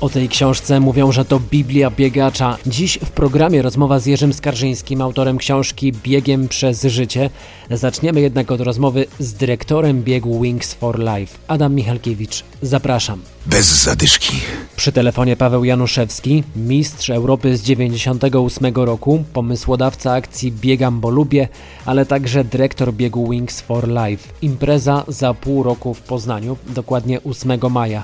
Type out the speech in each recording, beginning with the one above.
O tej książce mówią, że to Biblia biegacza. Dziś w programie rozmowa z Jerzym Skarżyńskim, autorem książki Biegiem przez życie. Zaczniemy jednak od rozmowy z dyrektorem biegu Wings for Life, Adam Michalkiewicz. Zapraszam. Bez zadyszki. Przy telefonie Paweł Januszewski, mistrz Europy z 98 roku, pomysłodawca akcji Biegam bo lubię, ale także dyrektor biegu Wings for Life. Impreza za pół roku w Poznaniu, dokładnie 8 maja.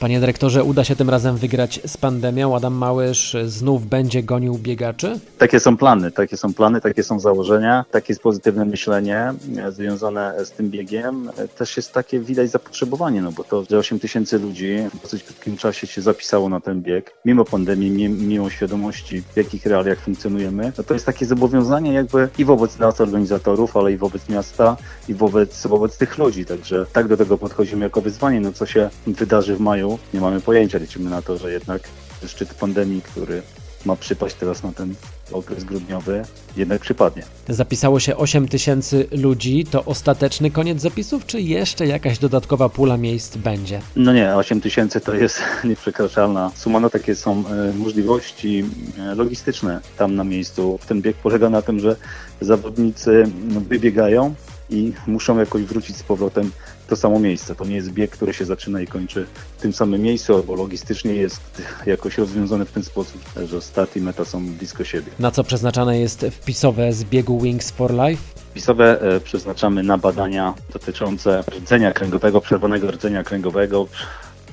Panie dyrektorze, uda się tym razem wygrać z pandemią? Adam Małysz znów będzie gonił biegaczy? Takie są plany, takie są plany, takie są założenia, takie jest pozytywne myślenie związane z tym biegiem. Też jest takie widać zapotrzebowanie, no bo to, że 8 tysięcy ludzi w dosyć krótkim czasie się zapisało na ten bieg, mimo pandemii, mimo świadomości, w jakich realiach funkcjonujemy, no to jest takie zobowiązanie jakby i wobec nas, organizatorów, ale i wobec miasta, i wobec, wobec tych ludzi. Także tak do tego podchodzimy jako wyzwanie. No co się wydarzy w maju, nie mamy pojęcia. Liczymy na to, że jednak szczyt pandemii, który ma przypaść teraz na ten okres grudniowy, jednak przypadnie. Zapisało się 8 tysięcy ludzi. To ostateczny koniec zapisów, czy jeszcze jakaś dodatkowa pula miejsc będzie? No nie, 8 tysięcy to jest nieprzekraczalna suma. No takie są e, możliwości e, logistyczne tam na miejscu. Ten bieg polega na tym, że zawodnicy no, wybiegają i muszą jakoś wrócić z powrotem to samo miejsce. To nie jest bieg, który się zaczyna i kończy w tym samym miejscu, albo logistycznie jest jakoś rozwiązany w ten sposób, że start i meta są blisko siebie. Na co przeznaczane jest wpisowe z biegu Wings for Life? Wpisowe e, przeznaczamy na badania dotyczące rdzenia kręgowego, przerwanego rdzenia kręgowego.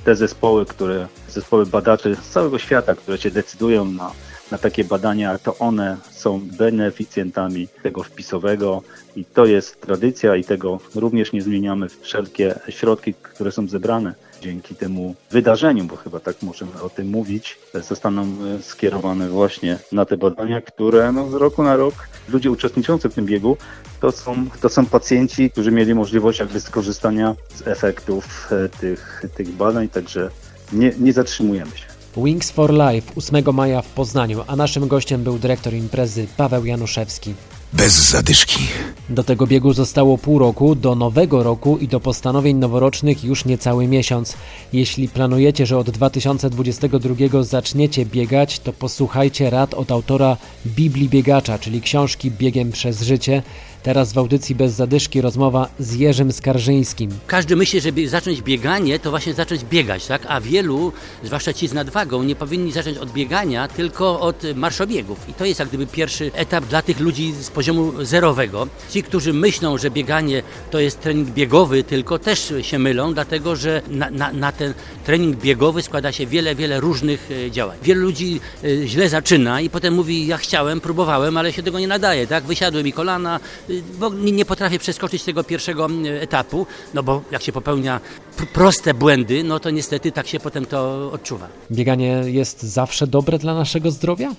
Te zespoły, które, zespoły badaczy z całego świata, które się decydują na na takie badania, to one są beneficjentami tego wpisowego i to jest tradycja i tego również nie zmieniamy. Wszelkie środki, które są zebrane dzięki temu wydarzeniu, bo chyba tak możemy o tym mówić, zostaną e, skierowane właśnie na te badania, które no, z roku na rok ludzie uczestniczący w tym biegu to są, to są pacjenci, którzy mieli możliwość jakby skorzystania z efektów e, tych, tych badań, także nie, nie zatrzymujemy się. Wings for Life 8 maja w Poznaniu, a naszym gościem był dyrektor imprezy Paweł Januszewski. Bez zadyszki. Do tego biegu zostało pół roku, do nowego roku i do postanowień noworocznych już niecały miesiąc. Jeśli planujecie, że od 2022 zaczniecie biegać, to posłuchajcie rad od autora Biblii Biegacza, czyli książki Biegiem przez życie. Teraz w audycji bez zadyszki rozmowa z Jerzym Skarżyńskim. Każdy myśli, żeby zacząć bieganie, to właśnie zacząć biegać, tak? A wielu, zwłaszcza ci z nadwagą, nie powinni zacząć od biegania, tylko od marszobiegów. I to jest jak gdyby pierwszy etap dla tych ludzi z poziomu zerowego. Ci, którzy myślą, że bieganie to jest trening biegowy, tylko też się mylą, dlatego że na, na, na ten trening biegowy składa się wiele, wiele różnych e, działań. Wielu ludzi e, źle zaczyna i potem mówi, ja chciałem, próbowałem, ale się tego nie nadaje, tak? Wysiadły mi kolana, bo nie potrafię przeskoczyć tego pierwszego mm, etapu, no bo jak się popełnia proste błędy, no to niestety tak się potem to odczuwa. Bieganie jest zawsze dobre dla naszego zdrowia?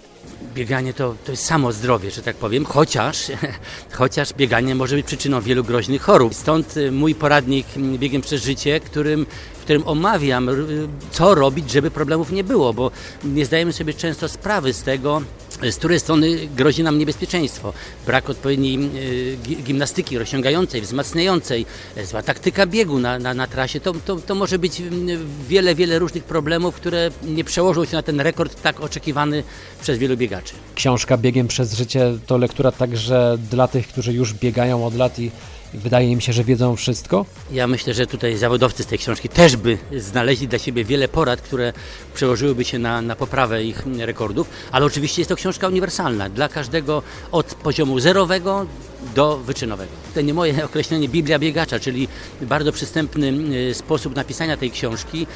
Bieganie to, to jest samo zdrowie, że tak powiem, chociaż, chociaż bieganie może być przyczyną wielu groźnych chorób. Stąd y, mój poradnik mm, Biegiem przez życie, którym którym omawiam, co robić, żeby problemów nie było, bo nie zdajemy sobie często sprawy z tego, z której strony grozi nam niebezpieczeństwo. Brak odpowiedniej e, gimnastyki rozciągającej, wzmacniającej, e, zła taktyka biegu na, na, na trasie, to, to, to może być wiele, wiele różnych problemów, które nie przełożą się na ten rekord tak oczekiwany przez wielu biegaczy. Książka Biegiem przez życie to lektura także dla tych, którzy już biegają od lat i Wydaje im się, że wiedzą wszystko? Ja myślę, że tutaj zawodowcy z tej książki też by znaleźli dla siebie wiele porad, które przełożyłyby się na, na poprawę ich rekordów, ale oczywiście jest to książka uniwersalna dla każdego od poziomu zerowego do wyczynowego. To nie moje określenie Biblia biegacza, czyli bardzo przystępny e, sposób napisania tej książki,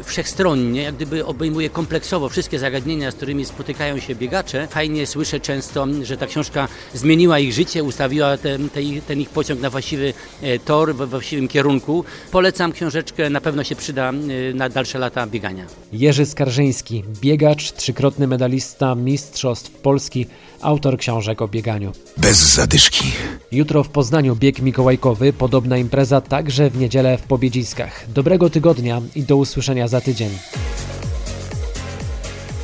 e, wszechstronnie, jak gdyby obejmuje kompleksowo wszystkie zagadnienia, z którymi spotykają się biegacze. Fajnie słyszę często, że ta książka zmieniła ich życie, ustawiła ten, ten ich pociąg na właściwy e, tor, we właściwym kierunku. Polecam książeczkę, na pewno się przyda na dalsze lata biegania. Jerzy Skarżyński, biegacz, trzykrotny medalista Mistrzostw Polski, autor książek o bieganiu. Bez zadyszki. Jutro w Poznaniu bieg mikołajkowy, podobna impreza także w niedzielę w Pobiedziskach. Dobrego tygodnia i do usłyszenia za tydzień.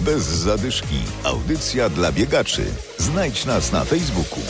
Bez zadyszki. Audycja dla biegaczy. Znajdź nas na Facebooku.